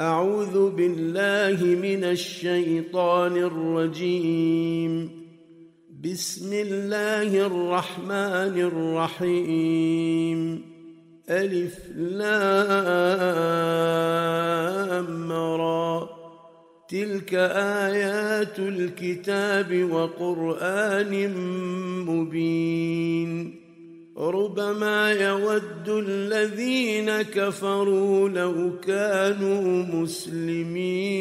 أعوذ بالله من الشيطان الرجيم. بسم الله الرحمن الرحيم. ألف لام را. تلك آيات الكتاب وقرآن مبين. ربما يود الذين كفروا لو كانوا مسلمين.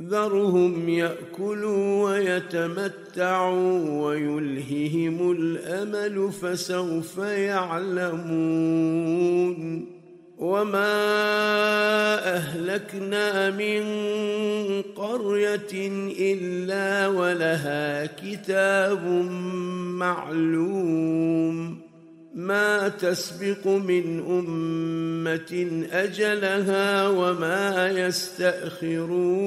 ذرهم يأكلوا ويتمتعوا ويلههم الأمل فسوف يعلمون. وما اهلكنا من قريه الا ولها كتاب معلوم ما تسبق من امه اجلها وما يستاخرون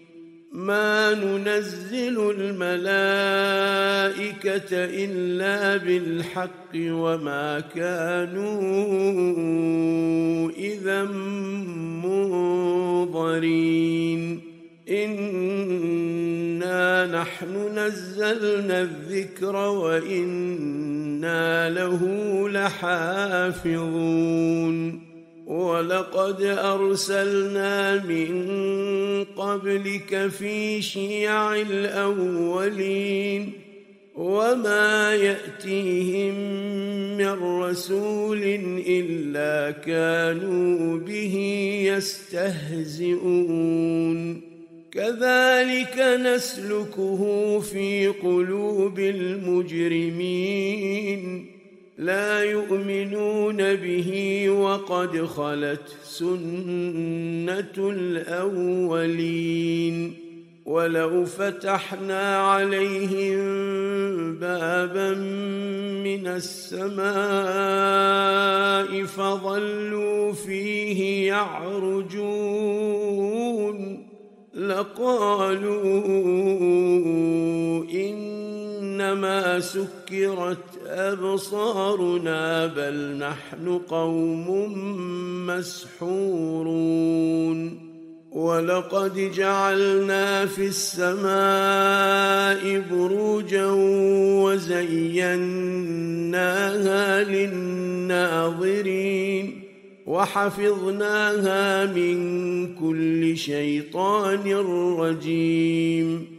ما ننزل الملائكة إلا بالحق وما كانوا إذا منظرين. إنا نحن نزلنا الذكر وإنا له لحافظون. ولقد أرسلنا من قبلك في شيع الأولين وما يأتيهم من رسول إلا كانوا به يستهزئون. كذلك نسلكه في قلوب المجرمين. لا يؤمنون به وقد خلت سنة الأولين ولو فتحنا عليهم بابا من السماء فظلوا فيه يعرجون لقالوا إنما سكرت أبصارنا بل نحن قوم مسحورون. ولقد جعلنا في السماء بروجا وزيناها للناظرين. وحفظناها من كل شيطان رجيم.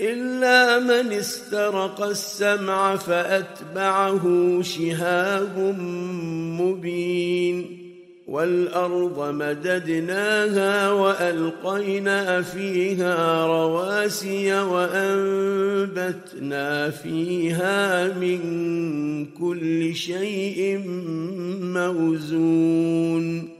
إلا من استرق السمع فأتبعه شهاب مبين والأرض مددناها وألقينا فيها رواسي وأنبتنا فيها من كل شيء موزون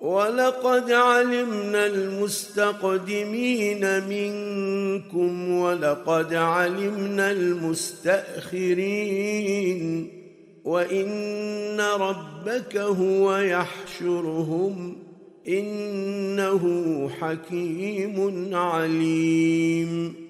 ولقد علمنا المستقدمين منكم ولقد علمنا المستأخرين وإن ربك هو يحشرهم إنه حكيم عليم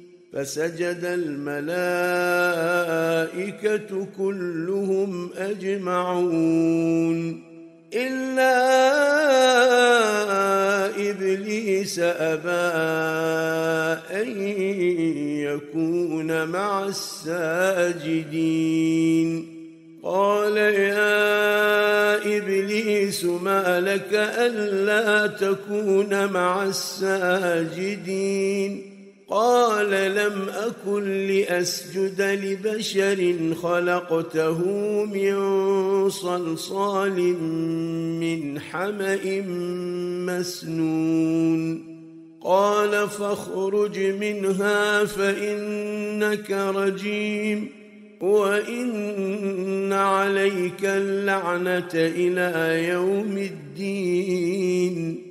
فسجد الملائكة كلهم أجمعون. إلا إبليس أبى أن يكون مع الساجدين. قال يا إبليس ما لك ألا تكون مع الساجدين؟ قال لم أكن لأسجد لبشر خلقته من صلصال من حمأ مسنون. قال فاخرج منها فإنك رجيم. وإن عليك اللعنة إلى يوم الدين.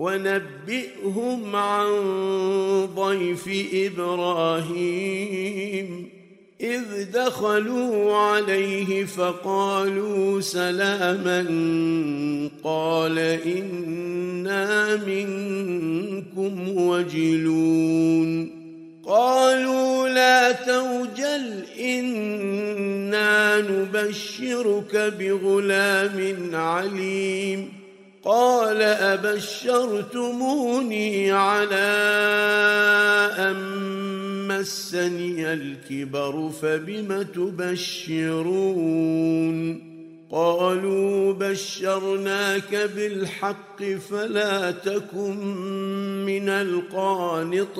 ونبئهم عن ضيف إبراهيم. إذ دخلوا عليه فقالوا سلاما قال إنا منكم وجلون. قالوا لا توجل إنا نبشرك بغلام عليم. قال أبشرتموني على أن مسني الكبر فبم تبشرون؟ قالوا بشرناك بالحق فلا تكن من القانطين.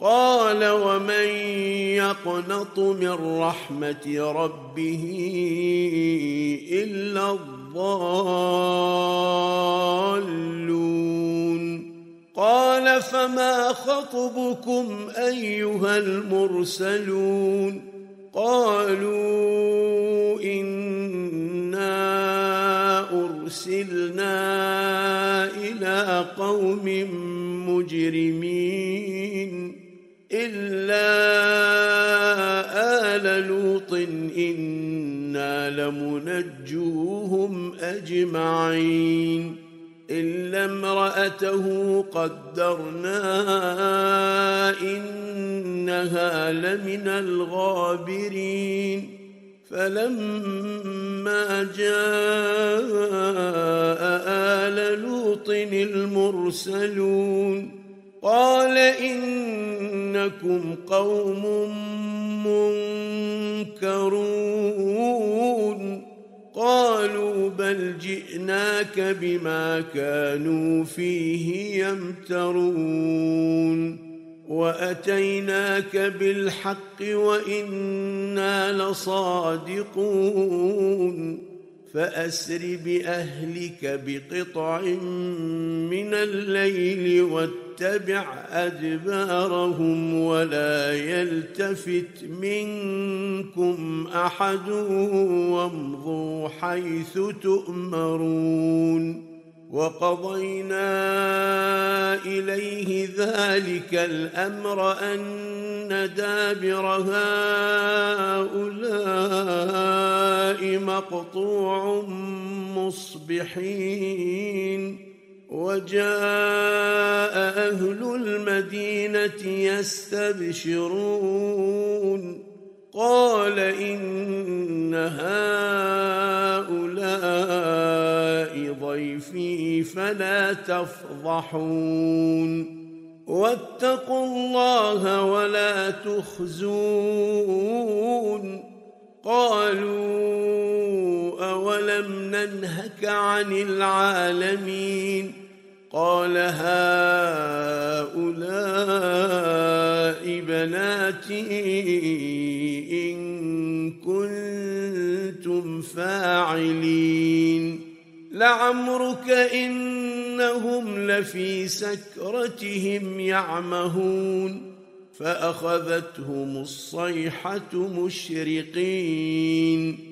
قال ومن يقنط من رحمة ربه إلا الضالون. قال فما خطبكم أيها المرسلون؟ قالوا إنا أرسلنا إلى قوم مجرمين. إلا آل لوط إنا لمنجوهم أجمعين إلا امرأته قدرنا إنها لمن الغابرين فلما جاء آل لوط المرسلون قال إنكم قوم منكرون. قالوا بل جئناك بما كانوا فيه يمترون. وأتيناك بالحق وإنا لصادقون. فأسر بأهلك بقطع من الليل واتبع أدبارهم ولا يلتفت منكم أحد وامضوا حيث تؤمرون وقضينا إليه ذلك الأمر أن دابر هؤلاء مقطوع مصبحين وجاء أهل المدينة يستبشرون قال إن هؤلاء ضيفي فلا تفضحون. واتقوا الله ولا تخزون. قالوا أولم ننهك عن العالمين. قال هؤلاء بناتي إن كنتم فاعلين. لعمرك إنهم لفي سكرتهم يعمهون. فأخذتهم الصيحة مشرقين.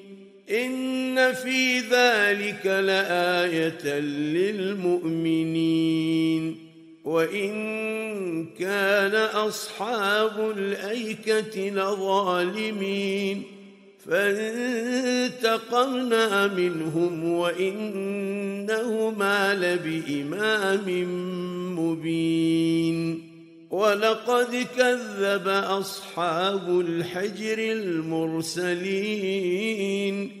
إن في ذلك لآية للمؤمنين. وإن كان أصحاب الأيكة لظالمين. فانتقمنا منهم وإنهما لبإمام مبين. ولقد كذب أصحاب الحجر المرسلين.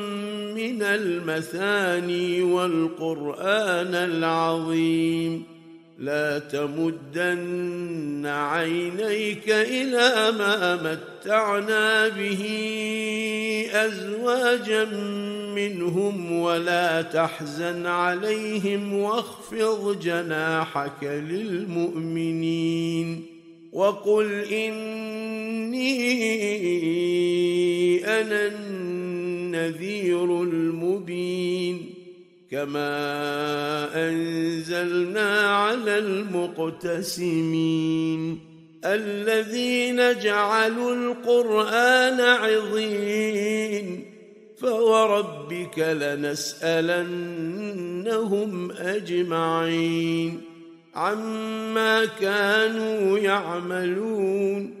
من المثاني والقرآن العظيم. لا تمدن عينيك إلى ما متعنا به أزواجا منهم ولا تحزن عليهم واخفض جناحك للمؤمنين. وقل إني أنا النذير المبين كما أنزلنا على المقتسمين الذين جعلوا القرآن عظيم فوربك لنسألنهم أجمعين عما كانوا يعملون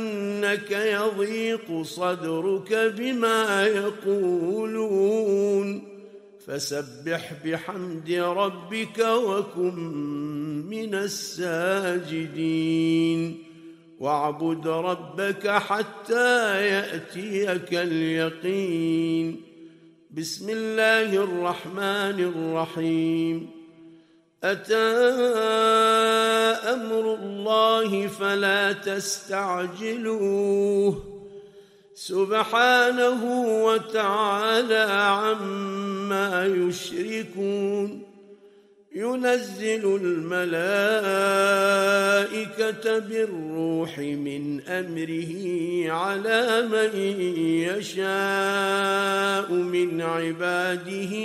إنك يضيق صدرك بما يقولون. فسبح بحمد ربك وكن من الساجدين. واعبد ربك حتى يأتيك اليقين. بسم الله الرحمن الرحيم. أتى أمر الله فلا تستعجلوه. سبحانه وتعالى عما يشركون. ينزل الملائكة بالروح من أمره على من يشاء من عباده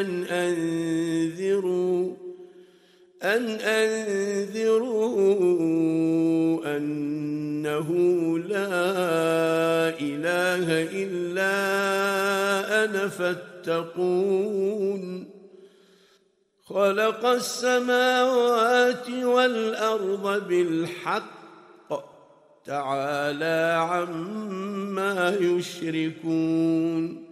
أن أنذروا. أن أنذروا أنه لا إله إلا أنا فاتقون. خلق السماوات والأرض بالحق. تعالى عما يشركون.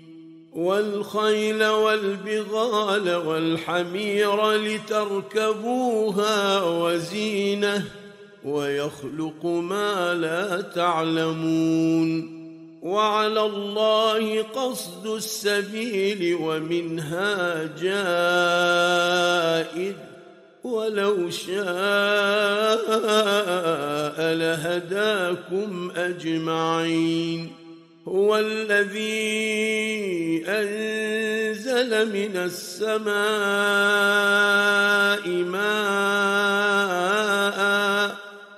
والخيل والبغال والحمير لتركبوها وزينة ويخلق ما لا تعلمون وعلى الله قصد السبيل ومنها جائر ولو شاء لهداكم أجمعين هو الذي أنزل من السماء ماء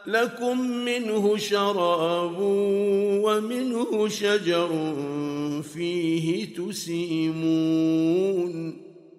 لكم منه شراب ومنه شجر فيه تسيمون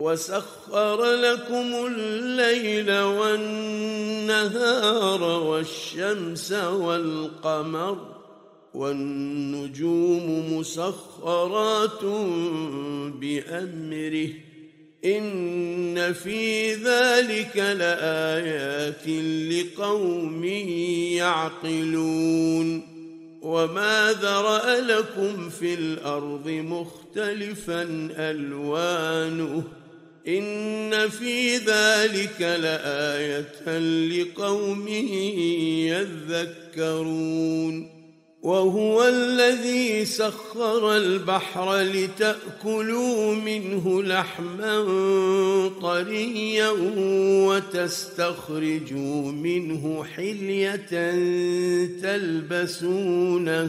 وسخر لكم الليل والنهار والشمس والقمر والنجوم مسخرات بأمره إن في ذلك لآيات لقوم يعقلون وما ذرأ لكم في الأرض مختلفا ألوانه إن في ذلك لآية لقوم يذكرون وهو الذي سخر البحر لتأكلوا منه لحما طريا وتستخرجوا منه حلية تلبسونها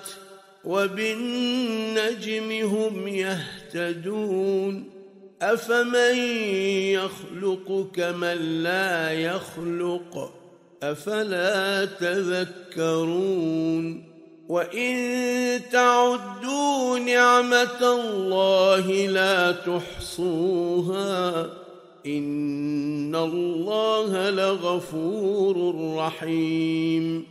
وبالنجم هم يهتدون أفمن يخلق كمن لا يخلق أفلا تذكرون وإن تعدوا نعمة الله لا تحصوها إن الله لغفور رحيم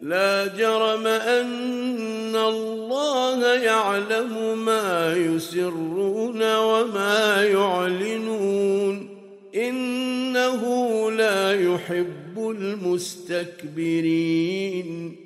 لا جرم أن الله يعلم ما يسرون وما يعلنون. إنه لا يحب المستكبرين.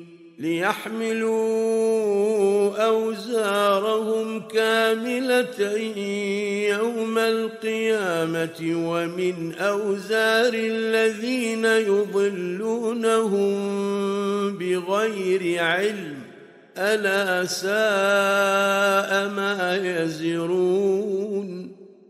ليحملوا أوزارهم كاملة يوم القيامة ومن أوزار الذين يضلونهم بغير علم ألا ساء ما يزرون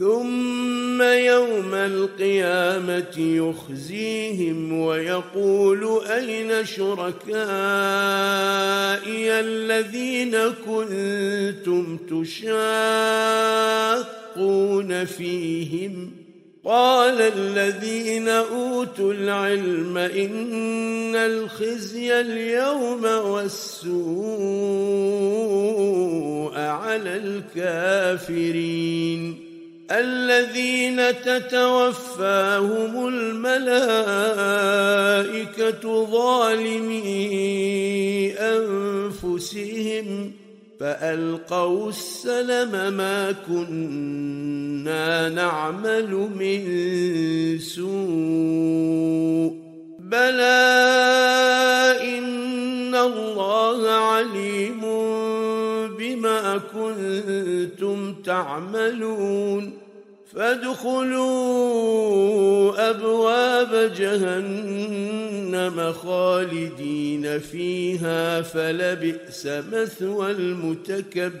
ثم يوم القيامة يخزيهم ويقول أين شركائي الذين كنتم تشاقون فيهم؟ قال الذين أوتوا العلم إن الخزي اليوم والسوء على الكافرين. الذين تتوفاهم الملائكة ظالمي أنفسهم فألقوا السلم ما كنا نعمل من سوء بلى ان الله عليم بما كنتم تعملون فادخلوا ابواب جهنم خالدين فيها فلبئس مثوى المتكبرين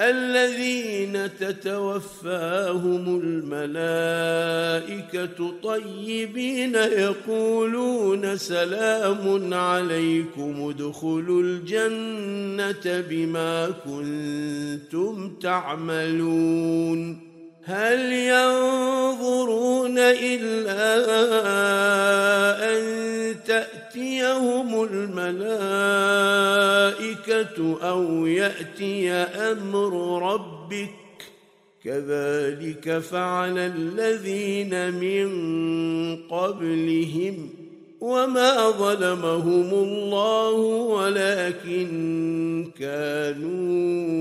الذين تتوفاهم الملائكة طيبين يقولون سلام عليكم ادخلوا الجنة بما كنتم تعملون. هل ينظرون إلا أن تاتيهم الملائكة أو يأتي أمر ربك كذلك فعل الذين من قبلهم وما ظلمهم الله ولكن كانوا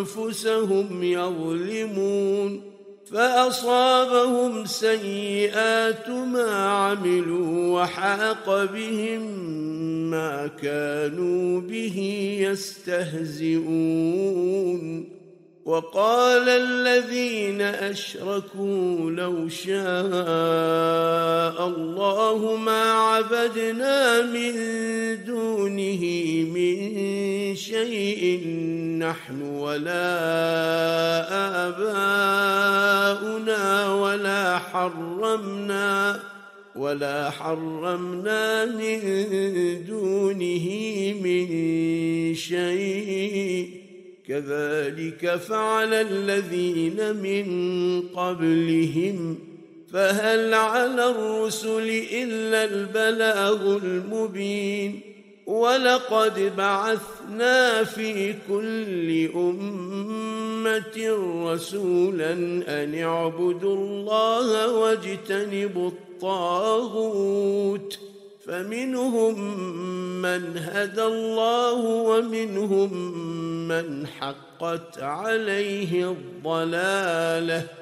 أنفسهم يظلمون فأصابهم سيئات ما عملوا وحاق بهم ما كانوا به يستهزئون. وقال الذين أشركوا لو شاء الله ما عبدنا من دونه من شيء نحن ولا آباؤنا حرمنا ولا حرمنا من دونه من شيء. كذلك فعل الذين من قبلهم. فهل على الرسل إلا البلاغ المبين. ولقد بعثنا في كل أمة رسولا أن اعبدوا الله واجتنبوا الطاغوت. فمنهم من هدى الله ومنهم من حقت عليه الضلالة.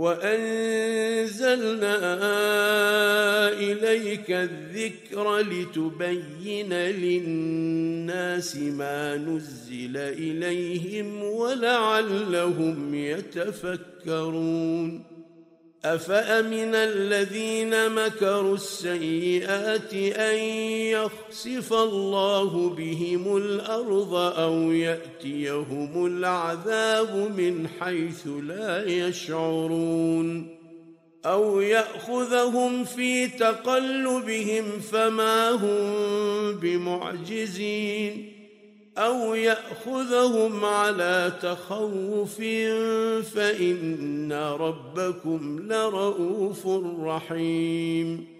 وأنزلنا إليك الذكر لتبين للناس ما نزل إليهم ولعلهم يتفكرون أفأمن الذين مكروا السيئات أن يخسف الله بهم الأرض أو يأتيهم العذاب من حيث لا يشعرون أو يأخذهم في تقلبهم فما هم بمعجزين أو يأخذهم على تخوف فإن ربكم لرؤوف رحيم.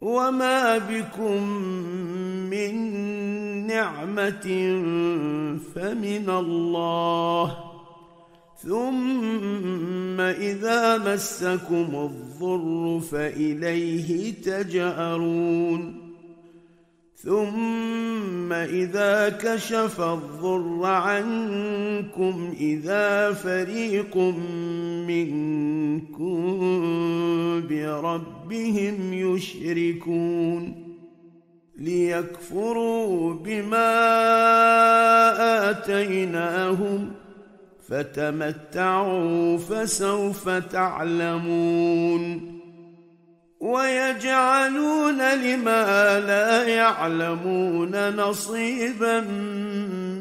وما بكم من نعمة فمن الله ثم إذا مسكم الضر فإليه تجأرون ثم إذا كشف الضر عنكم إذا فريق منكم بربهم يشركون ليكفروا بما آتيناهم فتمتعوا فسوف تعلمون ويجعلون لما لا يعلمون نصيبا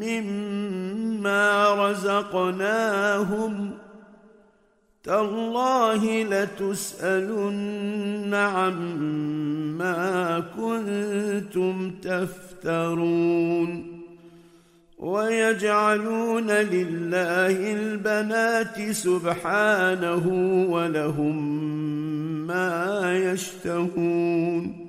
مما رزقناهم تالله لتسألن عما كنتم تفترون ويجعلون لله البنات سبحانه ولهم ما يشتهون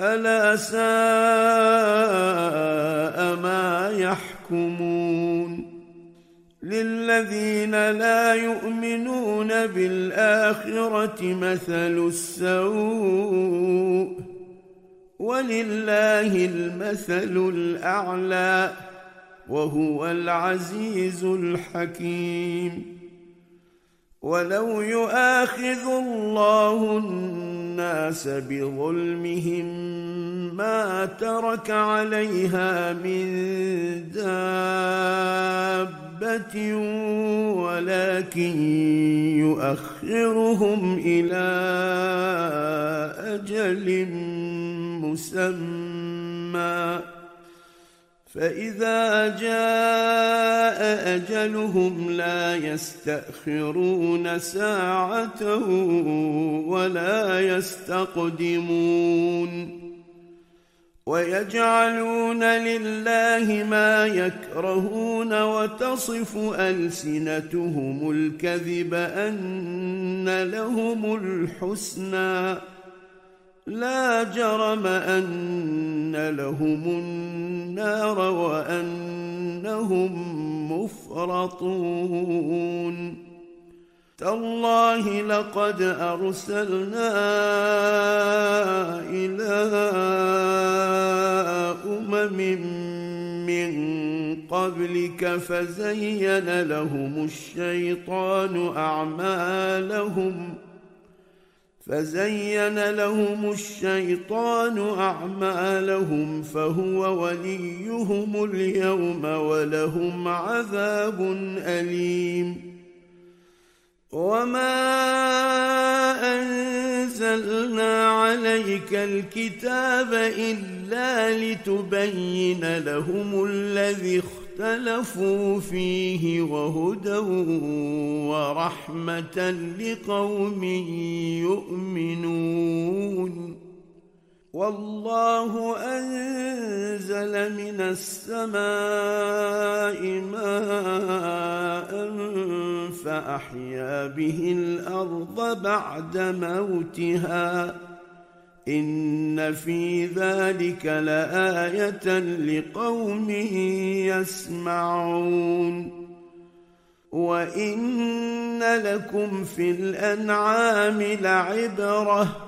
ألا ساء ما يحكمون. للذين لا يؤمنون بالآخرة مثل السوء. ولله المثل الأعلى وهو العزيز الحكيم. ولو يؤاخذ الله الناس بظلمهم ما ترك عليها من دابه ولكن يؤخرهم إلى أجل مسمى فإذا جاء أجلهم لا يستأخرون ساعة ولا يستقدمون ويجعلون لله ما يكرهون وتصف ألسنتهم الكذب أن لهم الحسنى لا جرم أن لهم النار وأنهم مفرطون. تالله لقد أرسلنا إلى أمم من قبلك فزين لهم الشيطان أعمالهم فزين لهم الشيطان أعمالهم فهو وليهم اليوم ولهم عذاب أليم. وما انزلنا عليك الكتاب الا لتبين لهم الذي اختلفوا فيه وهدى ورحمة لقوم يؤمنون. والله أنزل من السماء ماء فأحيا به الأرض بعد موتها. إن في ذلك لآية لقوم يسمعون. وإن لكم في الأنعام لعبرة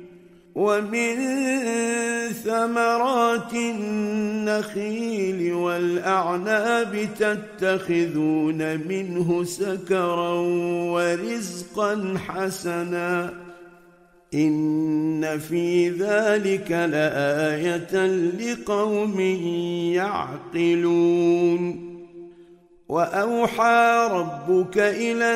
ومن ثمرات النخيل والأعناب تتخذون منه سكرا ورزقا حسنا. إن في ذلك لآية لقوم يعقلون. وأوحى ربك إلى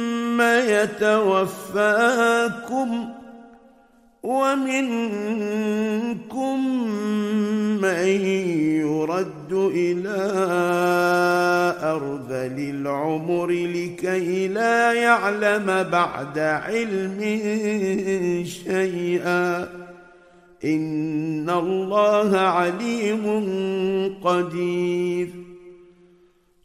يتوفاكم ومنكم من يرد إلى ارذل العمر لكي لا يعلم بعد علم شيئا. إن الله عليم قدير.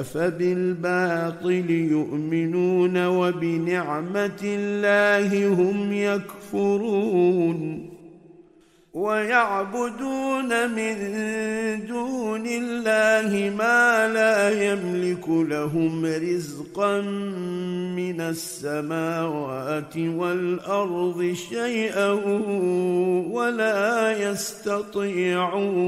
أفبالباطل يؤمنون وبنعمة الله هم يكفرون ويعبدون من دون الله ما لا يملك لهم رزقا من السماوات والأرض شيئا ولا يستطيعون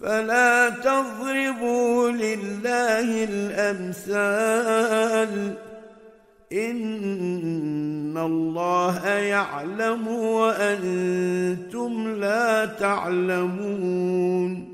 فلا تضربوا لله الأمثال. إن الله يعلم وأنتم لا تعلمون.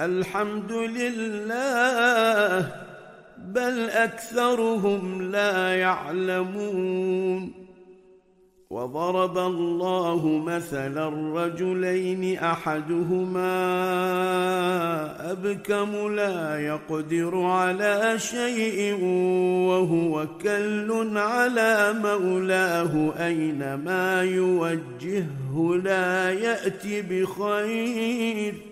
الحمد لله بل أكثرهم لا يعلمون. وضرب الله مثلا رجلين أحدهما أبكم لا يقدر على شيء وهو كل على مولاه أينما يوجهه لا يات بخير.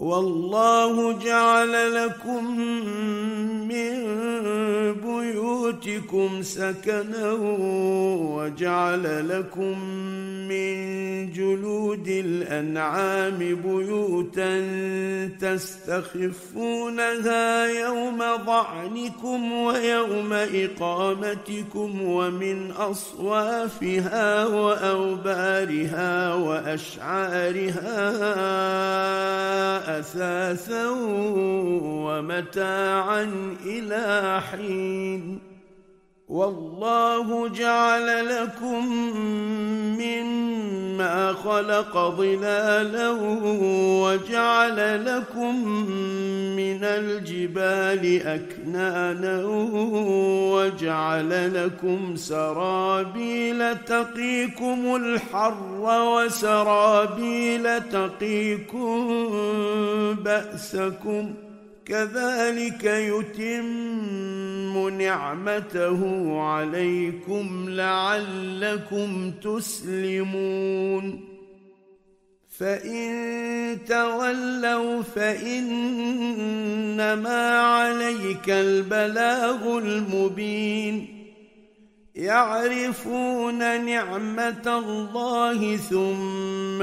والله جعل لكم من بيوتكم سكنا وجعل لكم من جلود الأنعام بيوتا تستخفونها يوم ظعنكم ويوم إقامتكم ومن أصوافها وأوبارها وأشعارها أثاثا ومتاعا إلى حين. والله جعل لكم مما خلق ظلالا وجعل لكم من الجبال أكنانا وجعل لكم سرابيل تقيكم الحر وسرابيل تقيكم بأسكم كذلك يتم نعمته عليكم لعلكم تسلمون. فإن تولوا فإنما عليك البلاغ المبين. يعرفون نعمة الله ثم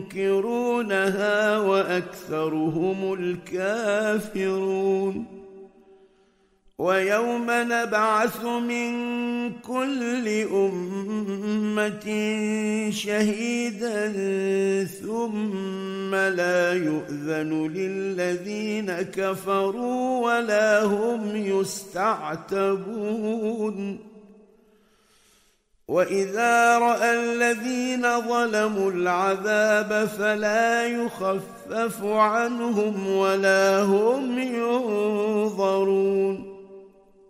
ينكرونها وأكثرهم الكافرون. ويوم نبعث من كل أمة شهيدا ثم لا يؤذن للذين كفروا ولا هم يستعتبون. وإذا رأى الذين ظلموا العذاب فلا يخفف عنهم ولا هم ينظرون.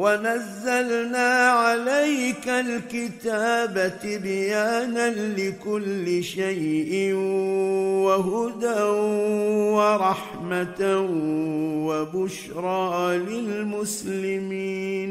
ونزلنا عليك الكتاب تبيانا لكل شيء وهدى ورحمة وبشرى للمسلمين.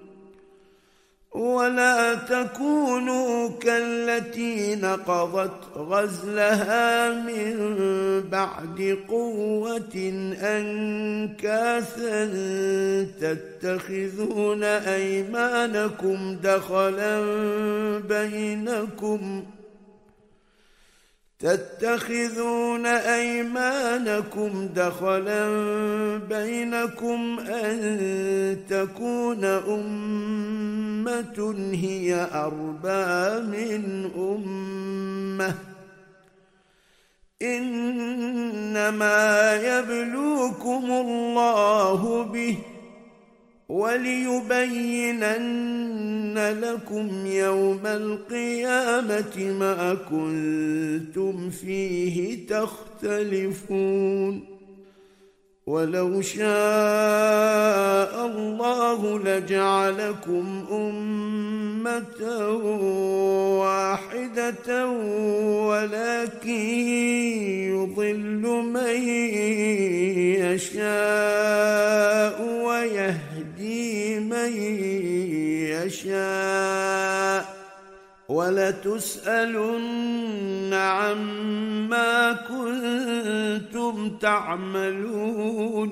ولا تكونوا كالتي نقضت غزلها من بعد قوة أنكاثا تتخذون أيمانكم دخلا بينكم تتخذون أيمانكم دخلا بينكم أن تكون أمة هي أربى من أمة. إنما يبلوكم الله به وليبينن لكم يوم القيامة ما كنتم فيه تختلفون. ولو شاء الله لجعلكم أمة واحدة ولكن يضل من يشاء ويهدي من يشاء ولتسألن عما كنتم تعملون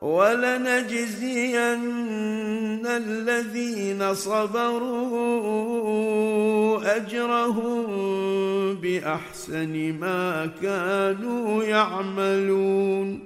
ولنجزين الذين صبروا أجرهم بأحسن ما كانوا يعملون.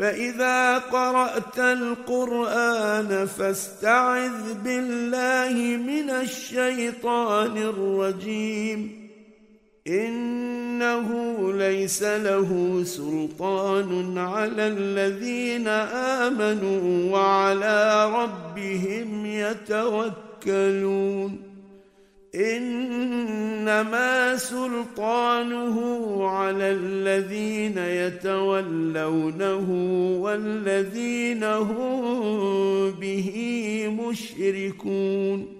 فإذا قرأت القرآن فاستعذ بالله من الشيطان الرجيم. إنه ليس له سلطان على الذين آمنوا وعلى ربهم يتوكلون. إنما سلطانه على الذين يتولونه والذين هم به مشركون.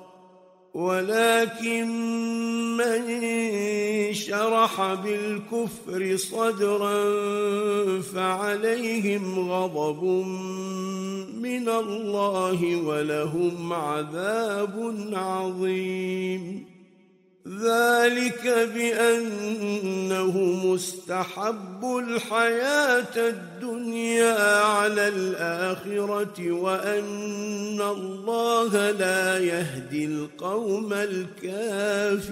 ولكن من شرح بالكفر صدرا فعليهم غضب من الله ولهم عذاب عظيم. ذلك بأنه مستحب الحياة الدنيا على الآخرة وأن الله لا يهدي القوم الكافرين.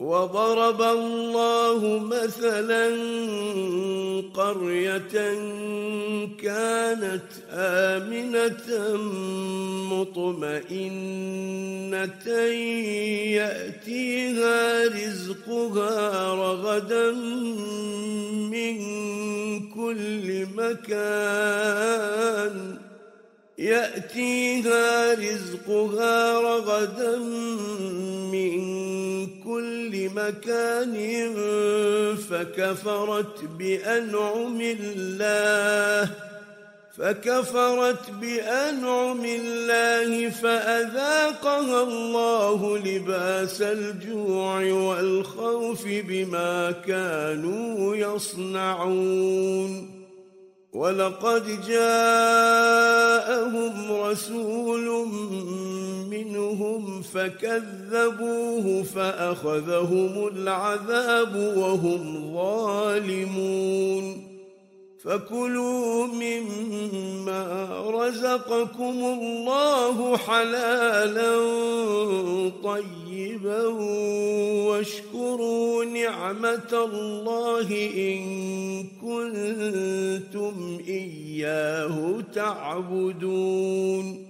وضرب الله مثلا قرية كانت آمنة مطمئنة يأتيها رزقها رغدا من كل مكان. يأتيها رزقها رغدا من كل مكان فكفرت بأنعم الله فكفرت بأنعم الله فأذاقها الله لباس الجوع والخوف بما كانوا يصنعون. ولقد جاءهم رسول منهم فكذبوه فأخذهم العذاب وهم ظالمون. فكلوا مما رزقكم الله حلالا طيبا واشكروا نعمة الله إن كنتم إياه تعبدون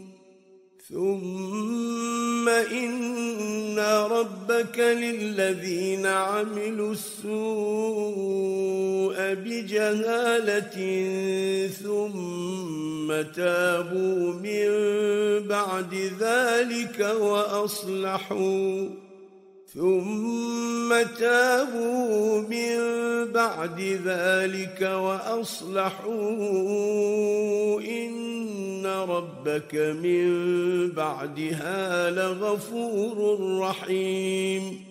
ثم إن ربك للذين عملوا السوء بجهالة ثم تابوا من بعد ذلك وأصلحوا ثم تابوا من بعد ذلك وأصلحوا إن ربك من بعدها لغفور رحيم.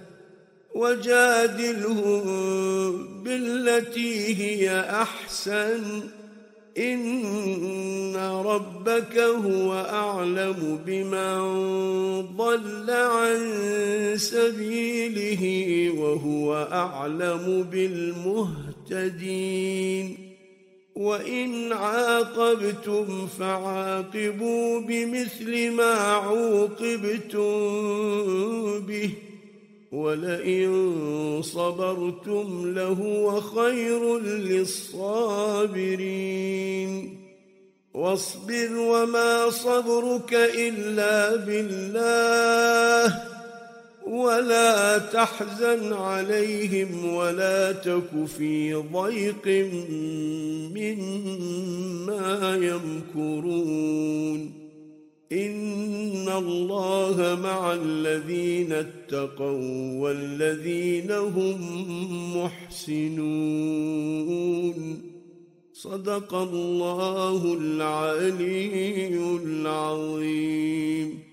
وجادلهم بالتي هي أحسن. إن ربك هو أعلم بمن ضل عن سبيله وهو أعلم بالمهتدين. وإن عاقبتم فعاقبوا بمثل ما عوقبتم به. ولئن صبرتم لهو خير للصابرين. واصبر وما صبرك إلا بالله. ولا تحزن عليهم ولا تك في ضيق مما يمكرون. ان الله مع الذين اتقوا والذين هم محسنون صدق الله العلي العظيم